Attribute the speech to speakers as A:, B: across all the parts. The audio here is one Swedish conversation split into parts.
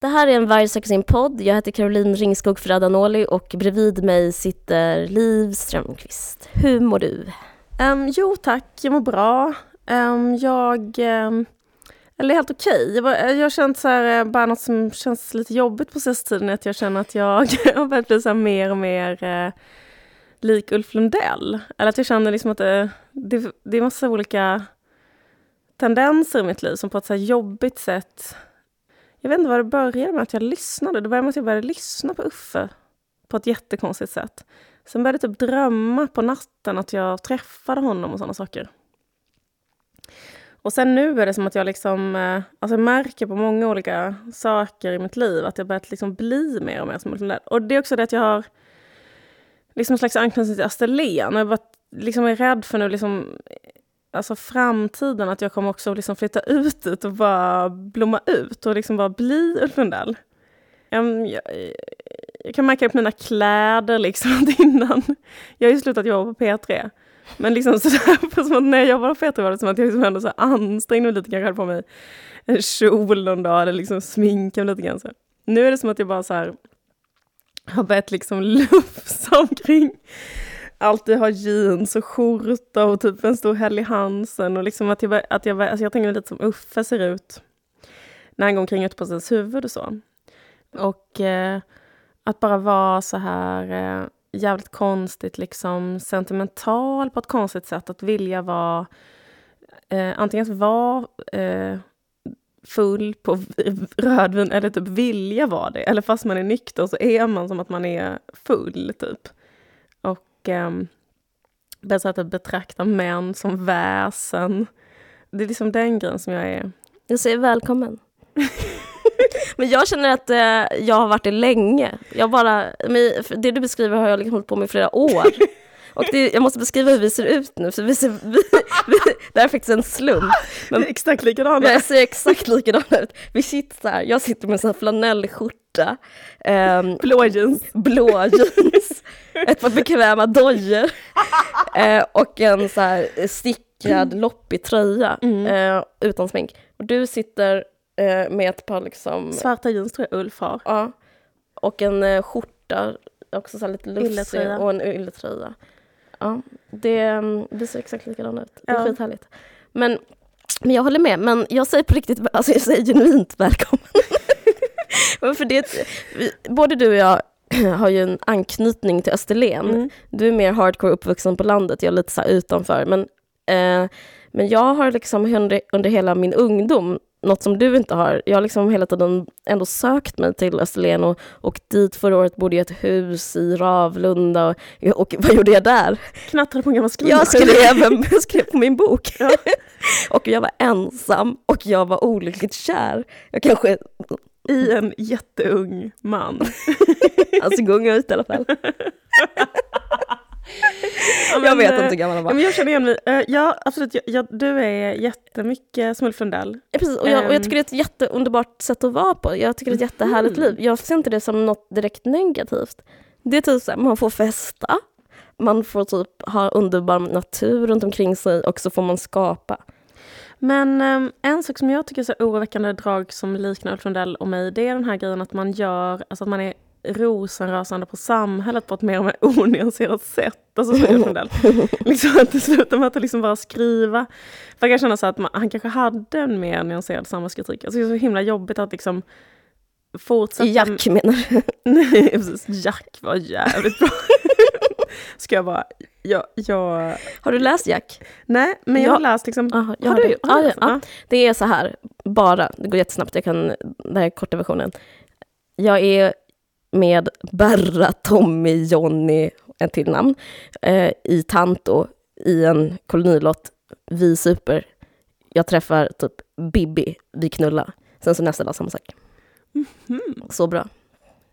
A: Det här är en Varg söker sin podd. Jag heter Caroline Ringskog Ferrada-Noli och bredvid mig sitter Liv Strömqvist. Hur mår du?
B: Um, jo tack, jag mår bra. Um, jag... Um, eller helt okej. Okay. Jag, jag har känt så här, eh, bara något som känns lite jobbigt på senaste tiden, att jag känner att jag har börjat bli så mer och mer uh, lik Ulf Lundell. Eller att jag känner liksom att det, det, det är massa olika tendenser i mitt liv som på ett så jobbigt sätt jag vet inte vad det började med att jag lyssnade. Det började med att jag började lyssna på Uffe på ett jättekonstigt sätt. Sen började jag typ drömma på natten att jag träffade honom och sådana saker. Och sen nu är det som att jag liksom, eh, alltså jag märker på många olika saker i mitt liv att jag börjat liksom bli mer och mer som Ulf Och det är också det att jag har liksom en slags anknytning till Österlen. Och jag bara, liksom är rädd för nu liksom alltså framtiden, att jag kommer också liksom flytta ut dit och bara blomma ut och liksom bara bli Ulf Lundell. Jag, jag, jag, kan märka det på mina kläder liksom innan. Jag har ju slutat jobba på P3. Men liksom sådär, som att när jag jobbade på P3 var det som att jag liksom ändå så ansträngde mig lite, kanske hade på mig en kjol någon dag eller liksom sminkade mig lite grann. Så. Nu är det som att jag bara så här har börjat liksom lufsa omkring alltid ha jeans och skjorta och typ en stor Helly Hansen och liksom att jag, att jag, alltså jag tänker lite som Uffe ser ut när han går omkring ute på sitt huvud och så. Och eh, att bara vara så här eh, jävligt konstigt liksom sentimental på ett konstigt sätt. Att vilja vara eh, antingen att vara eh, full på rödvin eller typ vilja vara det. Eller fast man är nykter så är man som att man är full typ och eh, börjat att betrakta män som väsen. Det är liksom den grejen som jag är.
A: Jag säger välkommen. men jag känner att eh, jag har varit det länge. Jag bara, det du beskriver har jag liksom hållit på med i flera år. Och det, jag måste beskriva hur vi ser ut nu, för vi ser, vi, vi, det här är faktiskt en slump.
B: Men, vi är exakt likadana.
A: Jag ser exakt likadana ut. Vi sitter så här, jag sitter med en flanellskjorta.
B: Um, blå jeans.
A: Blå jeans. ett par bekväma dojor. uh, och en så här stickad mm. loppig tröja mm. uh, utan smink. Och du sitter uh, med ett par liksom...
B: Svarta jeans tror jag Ulf har.
A: Ja. Och en skjorta, också så lite lufsig och en ylletröja. Ja, det, det ser exakt likadant ut. Det är ja. skithärligt. Men, men jag håller med, men jag säger på riktigt, alltså jag säger genuint välkommen. för det, både du och jag har ju en anknytning till Österlen. Mm. Du är mer hardcore uppvuxen på landet, jag är lite så utanför. Men, eh, men jag har liksom under, under hela min ungdom något som du inte har. Jag har liksom hela tiden ändå sökt mig till Österlen och, och dit förra året bodde jag i ett hus i Ravlunda. Och, och vad gjorde jag där?
B: Knattrade på en gammal
A: Jag skrev, jag skrev på min bok. Ja. och jag var ensam och jag var olyckligt kär. Jag kanske...
B: I en jätteung man.
A: Han såg ung ut i alla fall. ja, jag vet inte hur gammal han var.
B: Men jag känner igen mig. Uh, ja, absolut. Jag, du är jättemycket som Ulf Lundell.
A: Ja, precis. Och jag, och jag, tycker det är ett jätteunderbart sätt att vara på. Jag tycker det är ett jättehärligt mm. liv. Jag ser inte det som något direkt negativt. Det är typ så här, man får festa, man får typ ha underbar natur runt omkring sig och så får man skapa.
B: Men um, en sak som jag tycker är så oroväckande drag som liknar Ulf Lundell och mig, det är den här grejen att man gör, alltså att man är rosenrasande på samhället på ett mer och mer onyanserat sätt. Alltså, liksom att det slutar med att liksom bara skriva. För jag kan känna så att man, han kanske hade en mer nyanserad samhällskritik. Alltså, det är så himla jobbigt att liksom fortsätta...
A: Jack menar
B: du? Nej, precis. Jack var jävligt bra. Ska jag bara... Jag, jag...
A: Har du läst Jack?
B: Nej, men jag, har läst liksom...
A: Aha, jag har, har, du, har du, ja, Det är så här, bara, det går jättesnabbt, jag kan, det här är korta versionen. Jag är med Berra, Tommy, Jonny, en till namn, eh, i Tanto i en kolonilott. Vi super. Jag träffar typ Bibi, vi knullar. Sen så nästa dag samma sak. Mm -hmm. Så bra.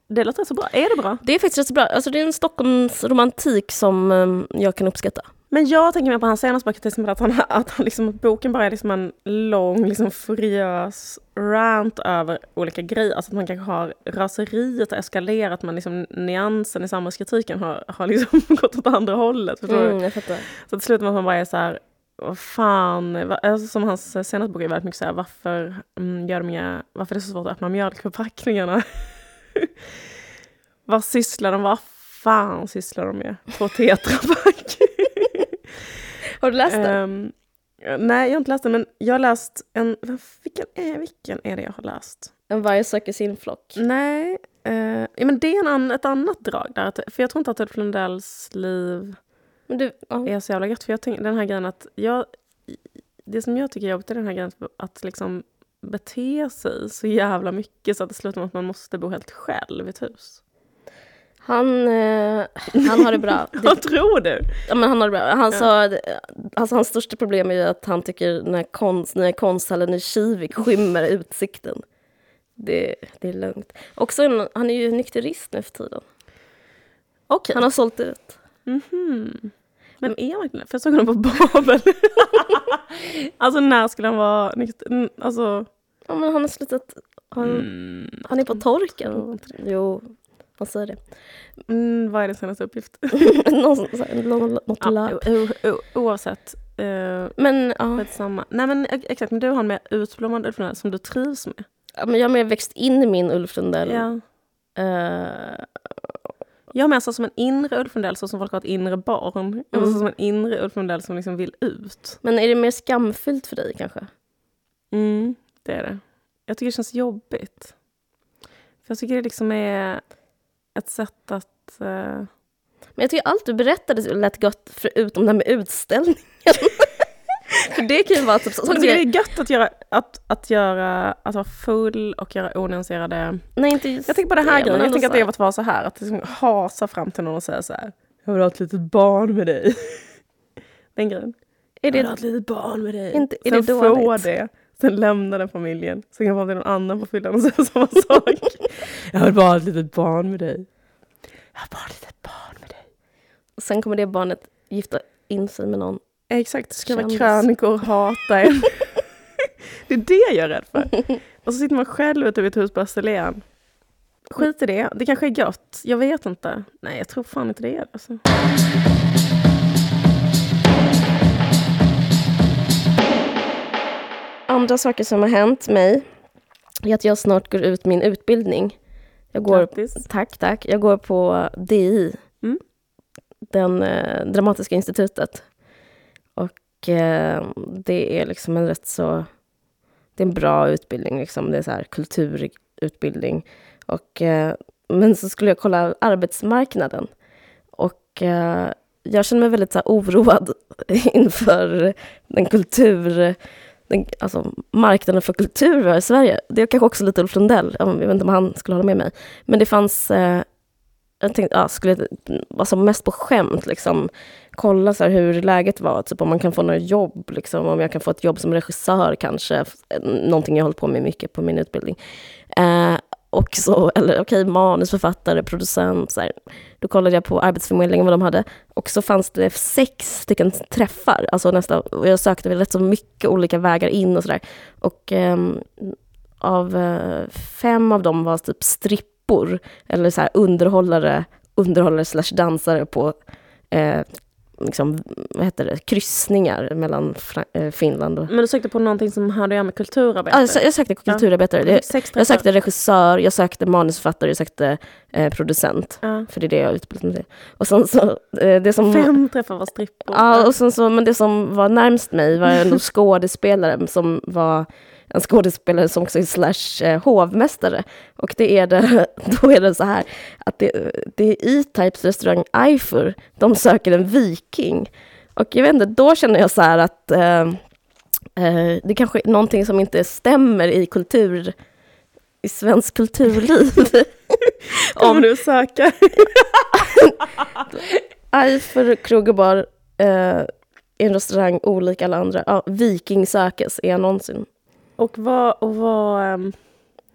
B: det låter så bra. Är det bra?
A: Det är faktiskt rätt så bra. Alltså det är en Stockholmsromantik som um, jag kan uppskatta.
B: Men jag tänker mer på hans senaste böcker, till exempel att, han, att han liksom, boken bara är liksom en lång, liksom furiös rant över olika grejer. Alltså att man kanske har raseriet har eskalerat, men liksom nyansen i samhällskritiken har, har liksom gått åt andra hållet.
A: Mm, jag fattar.
B: Så till slut man bara är så här, vad fan, alltså som hans senaste bok är väldigt mycket så här, varför, mm, gör de inga, varför är det så svårt att öppna mjölkförpackningarna? vad sysslar de, vad fan sysslar de med? Två tetrapack.
A: Har du läst den? Um,
B: nej, jag har inte läst den, men jag har läst en, vilken är, vilken är det jag har läst?
A: En varje söker sin flock?
B: Nej, uh, ja, men det är en, ett annat drag där, för jag tror inte att Ulf Lundells liv du, ja. är så jävla gött. För jag tänker den här grejen att jag, det som jag tycker är jobbigt är den här grejen att, att liksom bete sig så jävla mycket så att det slutar med att man måste bo helt själv i ett hus.
A: Han, eh, han har det bra.
B: Vad tror du?
A: Ja, men han har det bra. Han sa, alltså, hans största problem är ju att han tycker när konst, när konsthallen i Kivik skymmer utsikten. Det, det är lugnt. Också en, han är ju nykterist nu för tiden.
B: Okay.
A: Han har sålt ut.
B: Mm -hmm. Men är han verkligen För jag såg honom på Babel. alltså när skulle han vara nykter? Alltså...
A: Ja men han har slutat. Han, mm, han är på torken. Jo, han säger det.
B: Mm, vad är din senaste uppgift?
A: något
B: Oavsett. Uh, men. Samma. Nej men exakt, men du har en mer utblommad Ulf Lundell som du trivs med.
A: Ja, men jag har mer växt in i min Ulf Lundell. Ja. Uh,
B: jag med, alltså som en inre Ulf Lundell, så som folk har ett inre barn. Mm. Alltså som en inre Ulf Lundell som liksom vill ut.
A: Men är det mer skamfyllt för dig kanske?
B: Mm, det är det. Jag tycker det känns jobbigt. För jag tycker det liksom är ett sätt att... Uh...
A: Men jag tycker allt du berättade lät gott, förutom det här med utställningen. För det kan ju vara typ så.
B: Tycker det är gött att göra, att, att göra, att vara full och göra onyanserade...
A: Nej, inte just
B: Jag tänker på det här det, grejen, jag tänker att det är att vara så här, att liksom hasa fram till någon och säga så här, jag vill ha ett litet barn med dig. Den grejen. Är det, jag vill ha ett litet barn med dig.
A: Inte, är Sen det få
B: det, sen lämna den familjen, sen kan man till någon annan på fyllan och säga samma sak. jag vill bara ha ett litet barn med dig. Jag vill bara ett litet barn med dig.
A: Och sen kommer det barnet gifta in sig med någon
B: Exakt, skriva Kändes. krönikor, hata en. det är det jag är rädd för. Och så sitter man själv ute vid ett hus på Österlen. Skit i det, det kanske är gött. Jag vet inte. Nej, jag tror fan inte det är alltså.
A: Andra saker som har hänt mig är att jag snart går ut min utbildning. Jag går, Grattis. Tack, tack. Jag går på DI, mm. den eh, Dramatiska institutet. Och eh, det är liksom en rätt så... Det är en bra utbildning, liksom. det är så här kulturutbildning. Och, eh, men så skulle jag kolla arbetsmarknaden. Och eh, jag känner mig väldigt så här, oroad inför den kultur... Den, alltså, marknaden för kultur vi har i Sverige. Det är kanske också lite Ulf Lundell, jag vet inte om han skulle hålla med mig. Men det fanns eh, jag tänkte, ja, skulle alltså mest på skämt, liksom, kolla så hur läget var, typ om man kan få något jobb, liksom, om jag kan få ett jobb som regissör kanske, någonting jag hållit på med mycket på min utbildning. Eh, och så, eller okej, okay, manusförfattare, producent, så här. Då kollade jag på Arbetsförmedlingen vad de hade. Och så fanns det sex stycken träffar, alltså nästa, och jag sökte väl rätt så mycket olika vägar in och sådär. Och eh, av eh, fem av dem var typ strippor, eller så här underhållare, underhållare slash dansare på eh, liksom, vad heter det, kryssningar mellan eh, Finland och...
B: Men du sökte på någonting som hade att göra med kulturarbetare?
A: Ja, jag sökte kulturarbetare. Ja. Jag, jag sökte regissör, jag sökte manusförfattare, jag sökte eh, producent. Ja. För det är det jag utbildat mig till. Och sen så,
B: eh, det som... Fem träffar var strippor.
A: Ja, och sen så, men det som var närmst mig var en skådespelare som var en skådespelare som också är slash eh, hovmästare. Och det är det, då är det så här att det, det är E-Types restaurang Eifur, de söker en viking. Och jag vet inte, då känner jag så här att eh, eh, det kanske är någonting som inte stämmer i kultur, i svensk kulturliv.
B: Om du söker.
A: Eifur krogebar, eh, en restaurang olik alla andra. Ja, viking sökes, är jag någonsin.
B: Och vad, och vad, um,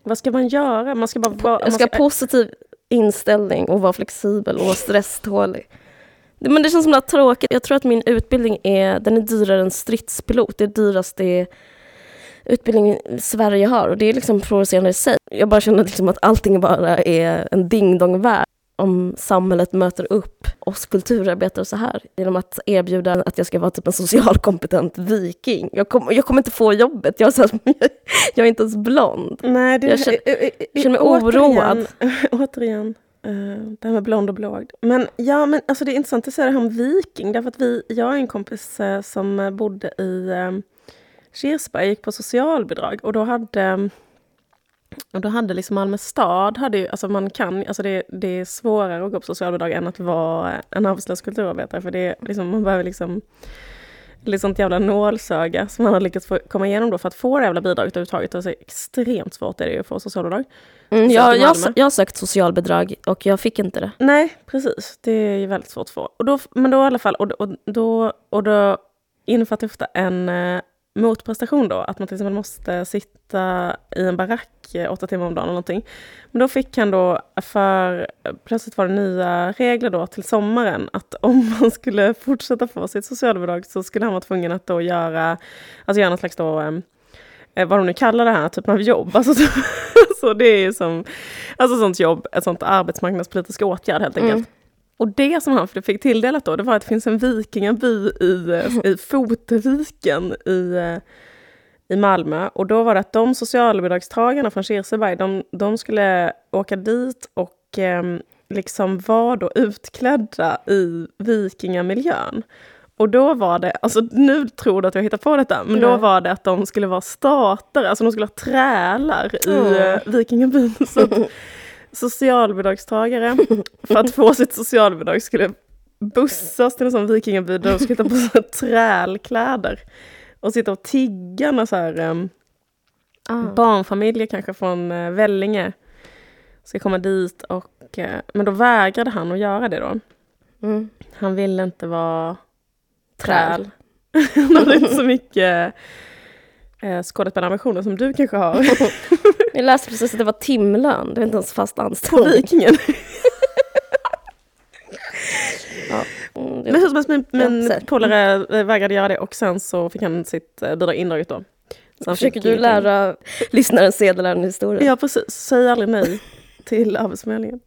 B: vad ska man göra? Man ska bara...
A: jag ska,
B: ska
A: positiv, inställning och vara flexibel och stresstålig. Men det känns som att tråkigt. Jag tror att min utbildning är, den är dyrare än stridspilot. Det är dyraste utbildningen Sverige har och det är liksom provocerande i sig. Jag bara känner liksom att allting bara är en ding-dong-värld om samhället möter upp oss kulturarbetare så här genom att erbjuda att jag ska vara typ en socialkompetent viking. Jag, kom, jag kommer inte få jobbet, jag är, så här, jag är inte ens blond.
B: Nej, det,
A: jag känner, känner mig oroad.
B: Återigen, Uh, det här med blond och blåögd. Men ja, men alltså det är intressant att säga det här om viking. Därför att vi, jag och en kompis uh, som bodde i uh, Kirsberg gick på socialbidrag och då hade och då hade liksom Malmö stad, hade ju, alltså man kan, alltså det, det är svårare att gå på socialbidrag än att vara en arbetslös kulturarbetare. För det liksom, man behöver liksom det är sånt jävla nålsöga som man har lyckats få, komma igenom då för att få det jävla bidraget överhuvudtaget. Alltså extremt svårt är det ju att få socialbidrag.
A: Mm, jag, jag, jag har sökt socialbidrag och jag fick inte det.
B: Nej, precis. Det är ju väldigt svårt att få. Och då, men då i alla fall, och, och, då, och då innefattar ofta en eh, motprestation då, att man till exempel måste sitta i en barack åtta timmar om dagen eller någonting. Men då fick han då för, plötsligt var det nya regler då till sommaren, att om man skulle fortsätta få sitt socialbidrag så skulle han vara tvungen att då göra, alltså göra något slags då, eh, vad de nu kallar det här typen av jobb. Alltså, så det är som, alltså sånt jobb, ett sånt arbetsmarknadspolitisk åtgärd helt enkelt. Mm. Och det som han fick tilldelat då, det var att det finns en vikingaby i, eh, i Foteviken i, eh, i Malmö. Och då var det att de socialbidragstagarna från Kirseberg, de, de skulle åka dit och eh, liksom var då utklädda i vikingamiljön. Och då var det, alltså nu tror du att jag hittar på detta, men då var det att de skulle vara statare, alltså de skulle ha trälar i mm. vikingabyn. Så socialbidragstagare för att få sitt socialbidrag skulle bussas till en sån vikingaby där de skulle ta på sig trälkläder och sitta och tigga med så här, um, ah. barnfamiljer kanske från uh, Vellinge ska komma dit och uh, men då vägrade han att göra det då. Mm. Han ville inte vara träl. han hade inte så mycket eh, skådespelarambitioner som du kanske har.
A: Jag läste precis att det var timlön, det är inte ens fast anställning.
B: På Vikingen? ja. Mm, men hur som helst, min, min polare eh, vägrade göra det och sen så fick han sitt eh, bidrag indraget då.
A: Så Försöker du lära lyssnaren sedelärande historia?
B: Ja precis, säg aldrig nej till Arbetsförmedlingen.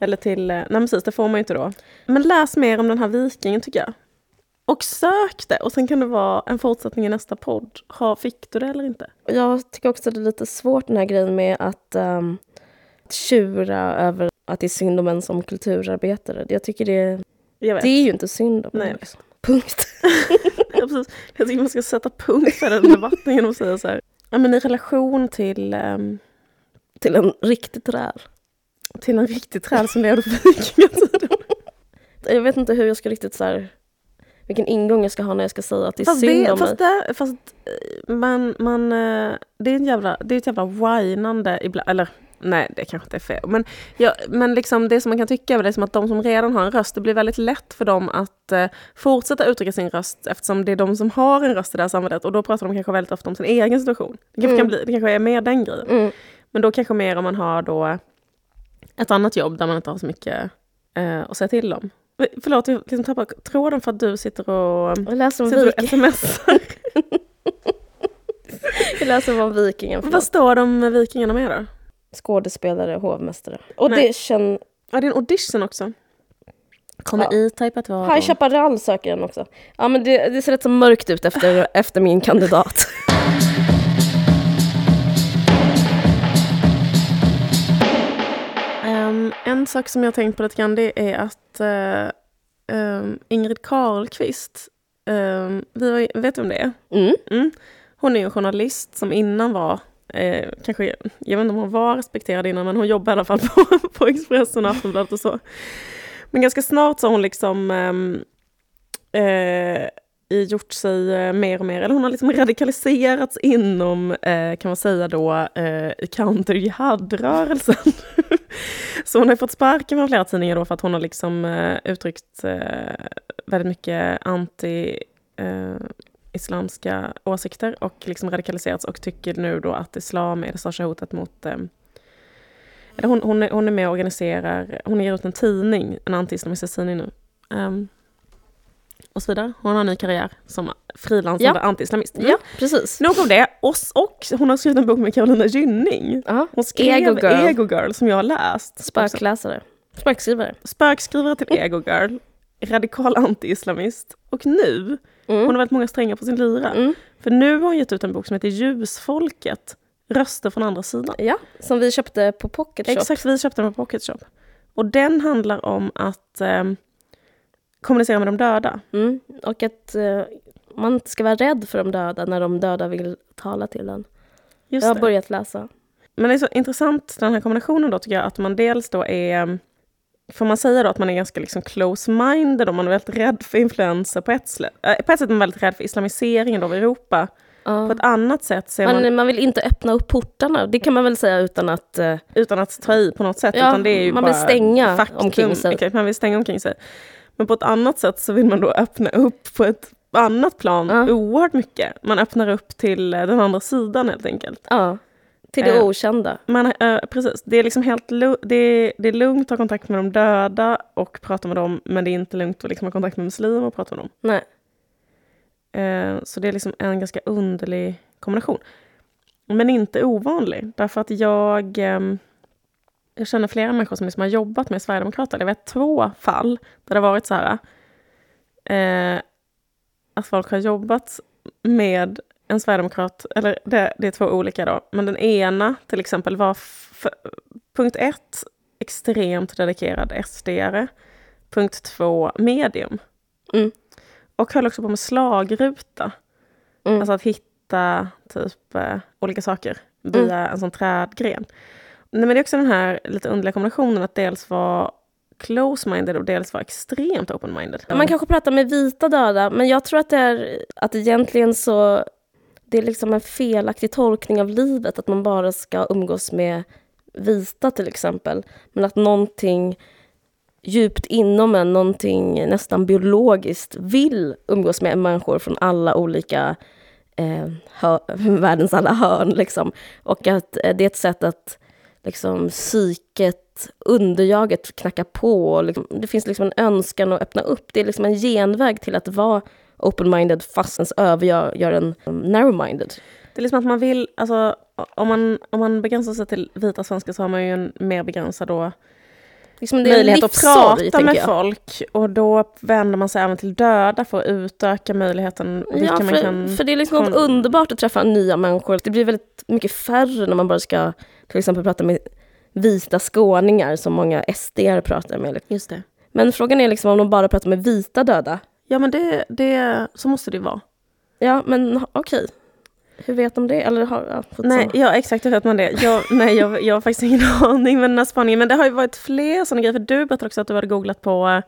B: Eller till, eh, nej precis, det får man ju inte då. Men läs mer om den här vikingen tycker jag. Och sök det och sen kan det vara en fortsättning i nästa podd. Ha, fick du det eller inte?
A: Jag tycker också att det är lite svårt den här grejen med att um, tjura över att det är synd om en som kulturarbetare. Jag tycker det, jag det är ju inte synd om
B: Nej.
A: Liksom. Punkt.
B: ja, precis. Jag tycker man ska sätta punkt för den debatten genom att säga så här. Ja, men i relation till... Um,
A: till en riktig träl.
B: Till en riktig träl som levde på vikingatiden.
A: jag vet inte hur jag ska riktigt så här vilken ingång jag ska ha när jag ska säga att det är fast synd det, om
B: fast
A: mig.
B: Det, fast eh, man, man, eh, det är, en jävla, det är ett jävla whinande ibland, eller nej det kanske inte är fel. Men, ja, men liksom det som man kan tycka är det som att de som redan har en röst, det blir väldigt lätt för dem att uh, fortsätta uttrycka sin röst eftersom det är de som har en röst i det här samhället och då pratar de kanske väldigt ofta om sin egen situation. Det kanske, mm. kan bli, det kanske är mer den grejen. Mm. Men då kanske mer om man har då ett annat jobb där man inte har så mycket uh, att säga till om. Förlåt, jag liksom tappar tråden för att du sitter och,
A: jag läser om
B: sitter och smsar.
A: jag läser om vikingen.
B: Förlåt. Vad står om vikingarna med då?
A: Skådespelare, hovmästare. Audition.
B: Ja, det är en audition också. Kommer ja. E-Type vara...
A: High Chaparral söker den också. Ja, men det, det ser rätt så mörkt ut efter, efter min kandidat.
B: En sak som jag tänkt på lite grann det är att uh, um, Ingrid Carlqvist, um, vi vet du vem det är?
A: Mm. Mm.
B: Hon är en journalist som innan var Eh, kanske, jag vet inte om hon var respekterad innan, men hon jobbade i alla fall på, på Expressen och Aftonbladet och så. Men ganska snart så har hon liksom eh, gjort sig eh, mer och mer, eller hon har liksom radikaliserats inom, eh, kan man säga då, eh, counter-jihad-rörelsen. så hon har fått sparken från flera tidningar då för att hon har liksom eh, uttryckt eh, väldigt mycket anti eh, islamska åsikter och liksom radikaliserats och tycker nu då att islam är det största hotet mot eh, hon, hon, är, hon är med och organiserar, hon ger ut en tidning, en antiislamistisk tidning nu. Um, och så vidare. Hon har en ny karriär som frilansande ja. antiislamist.
A: Mm. Ja, precis.
B: Nog om det. Och, och hon har skrivit en bok med Carolina Gynning.
A: Uh
B: Hon skrev Ego Girl. Ego Girl som jag har läst.
A: Spökläsare. Spökskrivare.
B: Spökskrivare till Ego Girl. Radikal antiislamist. Och nu, mm. hon har väldigt många strängar på sin lyra. Mm. För nu har hon gett ut en bok som heter Ljusfolket. Röster från andra sidan.
A: Ja, som vi köpte på Pocket Shop.
B: Exakt, vi köpte den på Pocket Shop. Och den handlar om att eh, kommunicera med de döda.
A: Mm. Och att eh, man inte ska vara rädd för de döda när de döda vill tala till en. Just jag har det. börjat läsa.
B: Men det är så intressant den här kombinationen då tycker jag, att man dels då är Får man säga då att man är ganska liksom close-minded och man är väldigt rädd för influenser på ett, äh, på ett sätt är man väldigt rädd för islamiseringen av Europa. Uh. På ett annat sätt så
A: man, man... Man vill inte öppna upp portarna, det kan man väl säga utan att... Uh...
B: Utan att ta i på något sätt.
A: Ja,
B: utan det är ju
A: man vill stänga
B: faktum.
A: omkring sig.
B: Okay, man vill stänga omkring sig. Men på ett annat sätt så vill man då öppna upp på ett annat plan ja. oerhört mycket. Man öppnar upp till eh, den andra sidan helt enkelt.
A: Ja, till det eh, okända.
B: Man, eh, precis. Det är, liksom helt det, är, det är lugnt att ha kontakt med de döda och prata med dem, men det är inte lugnt att liksom ha kontakt med muslimer och prata med dem.
A: Nej.
B: Eh, så det är liksom en ganska underlig kombination. Men inte ovanlig, därför att jag eh, jag känner flera människor som liksom har jobbat med Sverigedemokraterna. Jag vet två fall där det har varit så här eh, att folk har jobbat med en sverigedemokrat, eller det, det, är två olika då, men den ena till exempel var punkt ett, extremt dedikerad SD-are. Punkt två, medium.
A: Mm.
B: Och höll också på med slagruta. Mm. Alltså att hitta typ eh, olika saker via mm. en sån trädgren. Nej, men det är också den här lite underliga kombinationen att dels vara close-minded och dels vara extremt open-minded.
A: Man kanske pratar med vita döda, men jag tror att det är att egentligen så det är liksom en felaktig tolkning av livet att man bara ska umgås med vita till exempel. Men att någonting djupt inom en, någonting nästan biologiskt vill umgås med människor från alla olika eh, hör, världens alla hörn. Liksom. Och att eh, det är ett sätt att liksom, psyket, underjaget knackar på. Liksom, det finns liksom en önskan att öppna upp. Det är liksom en genväg till att vara open-minded fast ens övergör gör en narrow-minded.
B: Det är liksom att man vill, alltså om man, om man begränsar sig till vita svenskar så har man ju en mer begränsad då liksom möjlighet att prata med jag. folk. Och då vänder man sig även till döda för att utöka möjligheten.
A: Ja, för,
B: man kan
A: för det är liksom något underbart att träffa nya människor. Det blir väldigt mycket färre när man bara ska till exempel prata med vita skåningar som många SD pratar med.
B: Just det.
A: Men frågan är liksom om de bara pratar med vita döda.
B: Ja men det, det, så måste det vara.
A: Ja men okej. Hur vet de det? Eller har, ja,
B: nej, ja, exakt hur vet man det? Jag, nej, jag, jag har faktiskt ingen aning med den här spaningen. Men det har ju varit fler sådana grejer. För du berättade också att du hade googlat på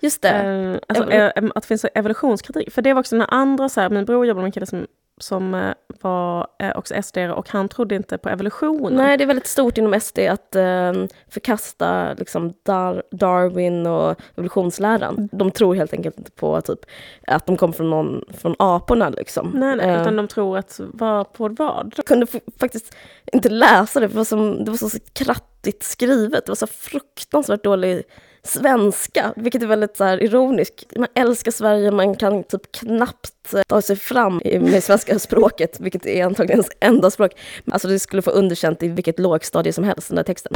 A: Just det.
B: Eh, alltså, eh, att det finns evolutionskritik. För det var också den andra, så här, min bror jobbade med en kille som som eh, var eh, också SD och han trodde inte på evolutionen.
A: Nej, det är väldigt stort inom SD att eh, förkasta liksom Dar Darwin och evolutionsläran. De tror helt enkelt inte på typ, att de kommer från, någon, från aporna. Liksom.
B: Nej, nej uh, utan de tror att var på vad?
A: Jag kunde faktiskt inte läsa det, för det var, som, det var så krattigt skrivet. Det var så fruktansvärt dålig svenska, vilket är väldigt så här, ironiskt. Man älskar Sverige, man kan typ knappt eh, ta sig fram med svenska språket, vilket är antagligen ens enda språk. Alltså det skulle få underkänt i vilket lågstadie som helst, den där texten.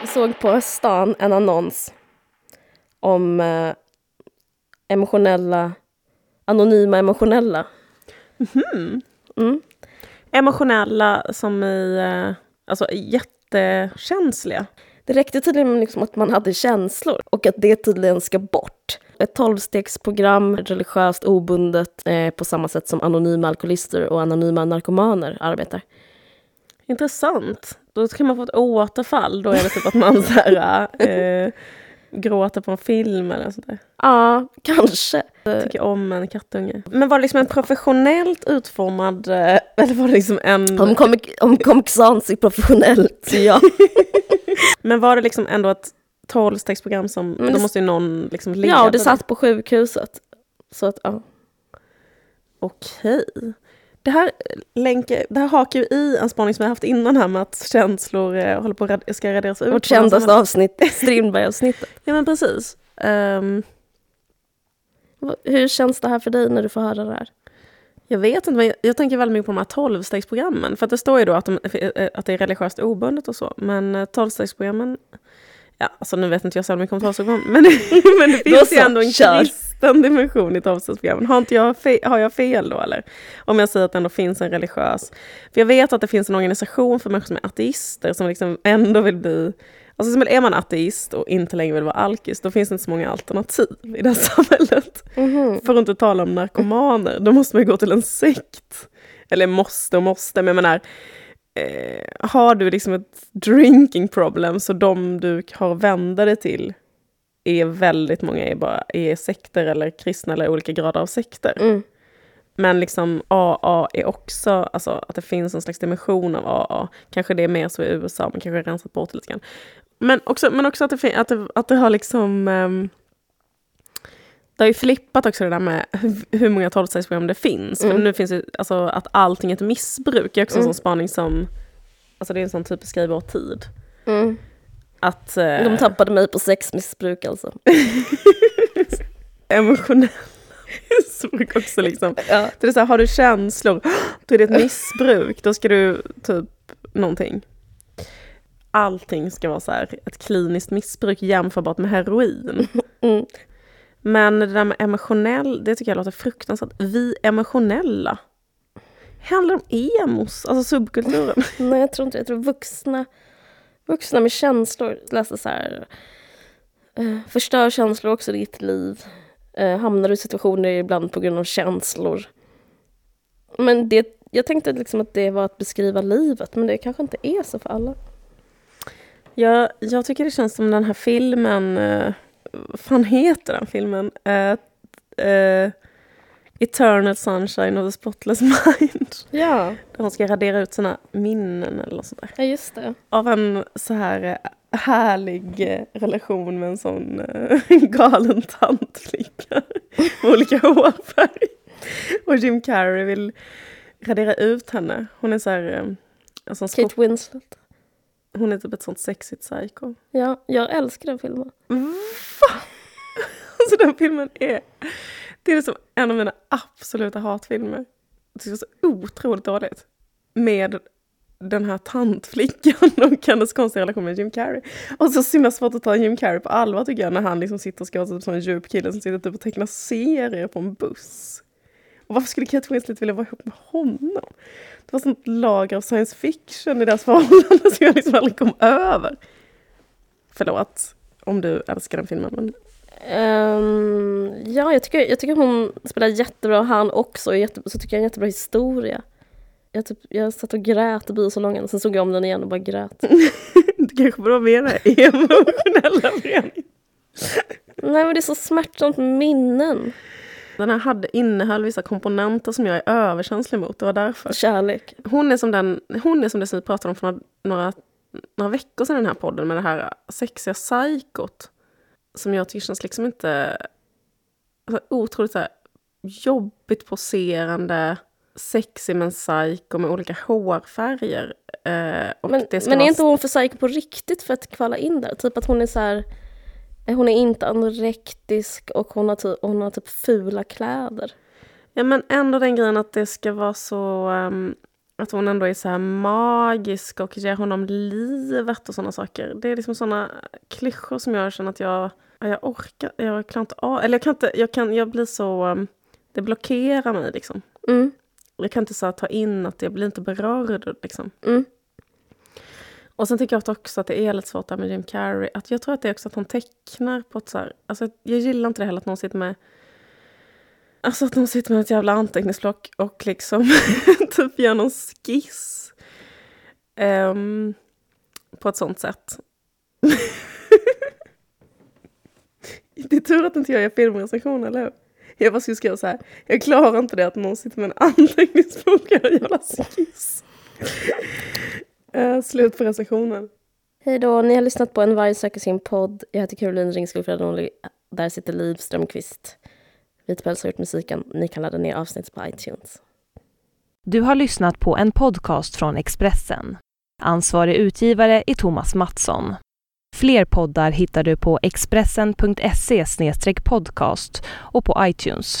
A: Jag såg på stan en annons om eh, emotionella, anonyma emotionella.
B: Mm.
A: Mm
B: emotionella som i, eh, alltså jättekänsliga.
A: Det räckte tydligen liksom att man hade känslor och att det tydligen ska bort. Ett tolvstegsprogram, religiöst obundet, eh, på samma sätt som anonyma alkoholister och anonyma narkomaner arbetar.
B: Intressant. Då kan man få ett återfall. Då är det typ att man så här, eh, gråta på en film eller sånt där.
A: Ja, kanske.
B: Tycker om en kattunge. Men var det liksom en professionellt utformad, eh, eller var det liksom en...
A: Om Comic Sans är professionellt, ja.
B: Men var det liksom ändå ett tolvstegsprogram som, mm. då måste ju någon liksom leda
A: Ja, och det satt på sjukhuset. Så att, ja.
B: Okej. Det här, länkar, det här hakar ju i en spaning som jag haft innan här med att känslor eh, håller på att ska raderas ut.
A: Vårt kändaste avsnitt, Strindberg-avsnittet.
B: ja men precis. Um,
A: Hur känns det här för dig när du får höra det här?
B: Jag vet inte, men jag, jag tänker väldigt mycket på de här tolvstegsprogrammen. För det står ju då att, de, eh, att det är religiöst obundet och så. Men eh, tolvstegsprogrammen Ja, alltså nu vet inte jag så mycket om tolvstegsprogram, men, men det finns ju ändå en kristen dimension i tolvstegsprogrammen. Har, inte jag fe, har jag fel då eller? Om jag säger att det ändå finns en religiös... För jag vet att det finns en organisation för människor som är ateister som liksom ändå vill bli... Alltså är man ateist och inte längre vill vara alkis, då finns det inte så många alternativ i det här samhället. Mm -hmm. För att inte tala om narkomaner, då måste man ju gå till en sekt. Eller måste och måste, men jag menar eh, har du liksom ett drinking problem så de du har att vända dig till är väldigt många är, bara, är sekter eller kristna eller olika grader av sekter. Mm. Men liksom AA är också, alltså att det finns en slags dimension av AA. Kanske det är mer så i USA, men kanske rensat bort lite grann. Men också, men också att, det, att, det, att det har liksom... Um, det har ju flippat också det där med hur många tolvstegsprogram det finns. Mm. För nu finns ju, alltså att allting är ett missbruk är också mm. en sån spaning som, alltså det är en sån typisk grej i vår tid. Mm.
A: Att, eh, De tappade mig på sexmissbruk alltså.
B: Emotionella missbruk också liksom. Ja. Det är så här, har du känslor, då är det ett missbruk, då ska du typ någonting. Allting ska vara så här, ett kliniskt missbruk jämförbart med heroin. Mm. Men det där med emotionell, det tycker jag låter fruktansvärt. Vi emotionella. Handlar om emos, alltså subkulturen?
A: Nej, jag tror inte det. Jag tror vuxna, vuxna med känslor. Läste så här, eh, förstör känslor också ditt liv. Hamnar hamnar i situationer ibland på grund av känslor. Men det, jag tänkte liksom att det var att beskriva livet, men det kanske inte är så för alla.
B: Ja, jag tycker det känns som den här filmen eh, vad fan heter den filmen? Uh, uh, Eternal Sunshine of the Spotless Mind.
A: Ja.
B: Där hon ska radera ut sina minnen eller något sånt där.
A: Ja, just det.
B: Av en så här eh, härlig relation med en sån uh, galen tantflicka. med olika hårfärg. Och Jim Carrey vill radera ut henne. Hon är så här...
A: Sån Kate Winslet.
B: Hon är typ ett sånt sexigt psycho.
A: Ja, jag älskar den filmen.
B: Va? Alltså den filmen är... Det är liksom en av mina absoluta hatfilmer. Det är så otroligt dåligt. Med den här tantflickan och hennes konstiga relation med Jim Carrey. Och så himla svårt att ta Jim Carrey på allvar tycker jag när han liksom sitter och ska vara typ som en djup kille som sitter typ och tecknar serier på en buss. Och varför skulle Kate Winslet vilja vara ihop med honom? Det var sånt lager av science fiction i deras förhållande som jag liksom aldrig kom över. Förlåt om du älskar den filmen. Men...
A: Um, ja, jag tycker, jag tycker hon spelar jättebra, han också. Jätte, så tycker jag en jättebra historia. Jag, typ, jag satt och grät i biosalen, sen såg jag om den igen och bara grät.
B: du kanske borde vara med i emotionella föreningen.
A: Nej men det är så smärtsamt minnen.
B: Den här hade, innehöll vissa komponenter som jag är överkänslig mot. Det var därför.
A: Kärlek.
B: Hon är som den, hon är som det som vi pratade om för några, några, några veckor sedan i den här podden med det här sexiga psykot. Som jag tycker känns liksom inte... Alltså, otroligt så här, jobbigt poserande, sexig men psycho med olika hårfärger. Eh,
A: men men är inte hon för psycho på riktigt för att kvala in där? Typ att hon är så här hon är inte anorektisk och hon har, typ, hon har typ fula kläder.
B: Ja men ändå den grejen att det ska vara så... Um, att hon ändå är så här magisk och ger honom livet och sådana saker. Det är liksom sådana klyschor som jag känner att jag... Jag orkar, jag kan inte av, Eller jag kan inte, jag kan, jag blir så... Um, det blockerar mig liksom. Mm. Jag kan inte så ta in att jag blir inte berörd liksom. Mm. Och sen tycker jag också att det är lite svårt där med Jim Carrey. Att jag tror att det är också att han tecknar på ett så här, alltså Jag gillar inte det heller att någon sitter med Alltså att de sitter med ett jävla anteckningsblock och liksom typ gör någon skiss. Um, på ett sånt sätt. det är tur att inte jag gör filmrecension, eller hur? Jag bara skulle skriva så här. Jag klarar inte det att någon sitter med en anteckningsbok och gör en jävla skiss. Uh, slut på recensionen.
A: Hej då, ni har lyssnat på En varg söker sin podd. Jag heter Caroline Ringskog Fredonli. Där sitter Liv Strömqvist. Vitpäls har gjort musiken. Ni kan ladda ner avsnitt på iTunes.
C: Du har lyssnat på en podcast från Expressen. Ansvarig utgivare är Thomas Mattsson. Fler poddar hittar du på expressen.se podcast och på iTunes.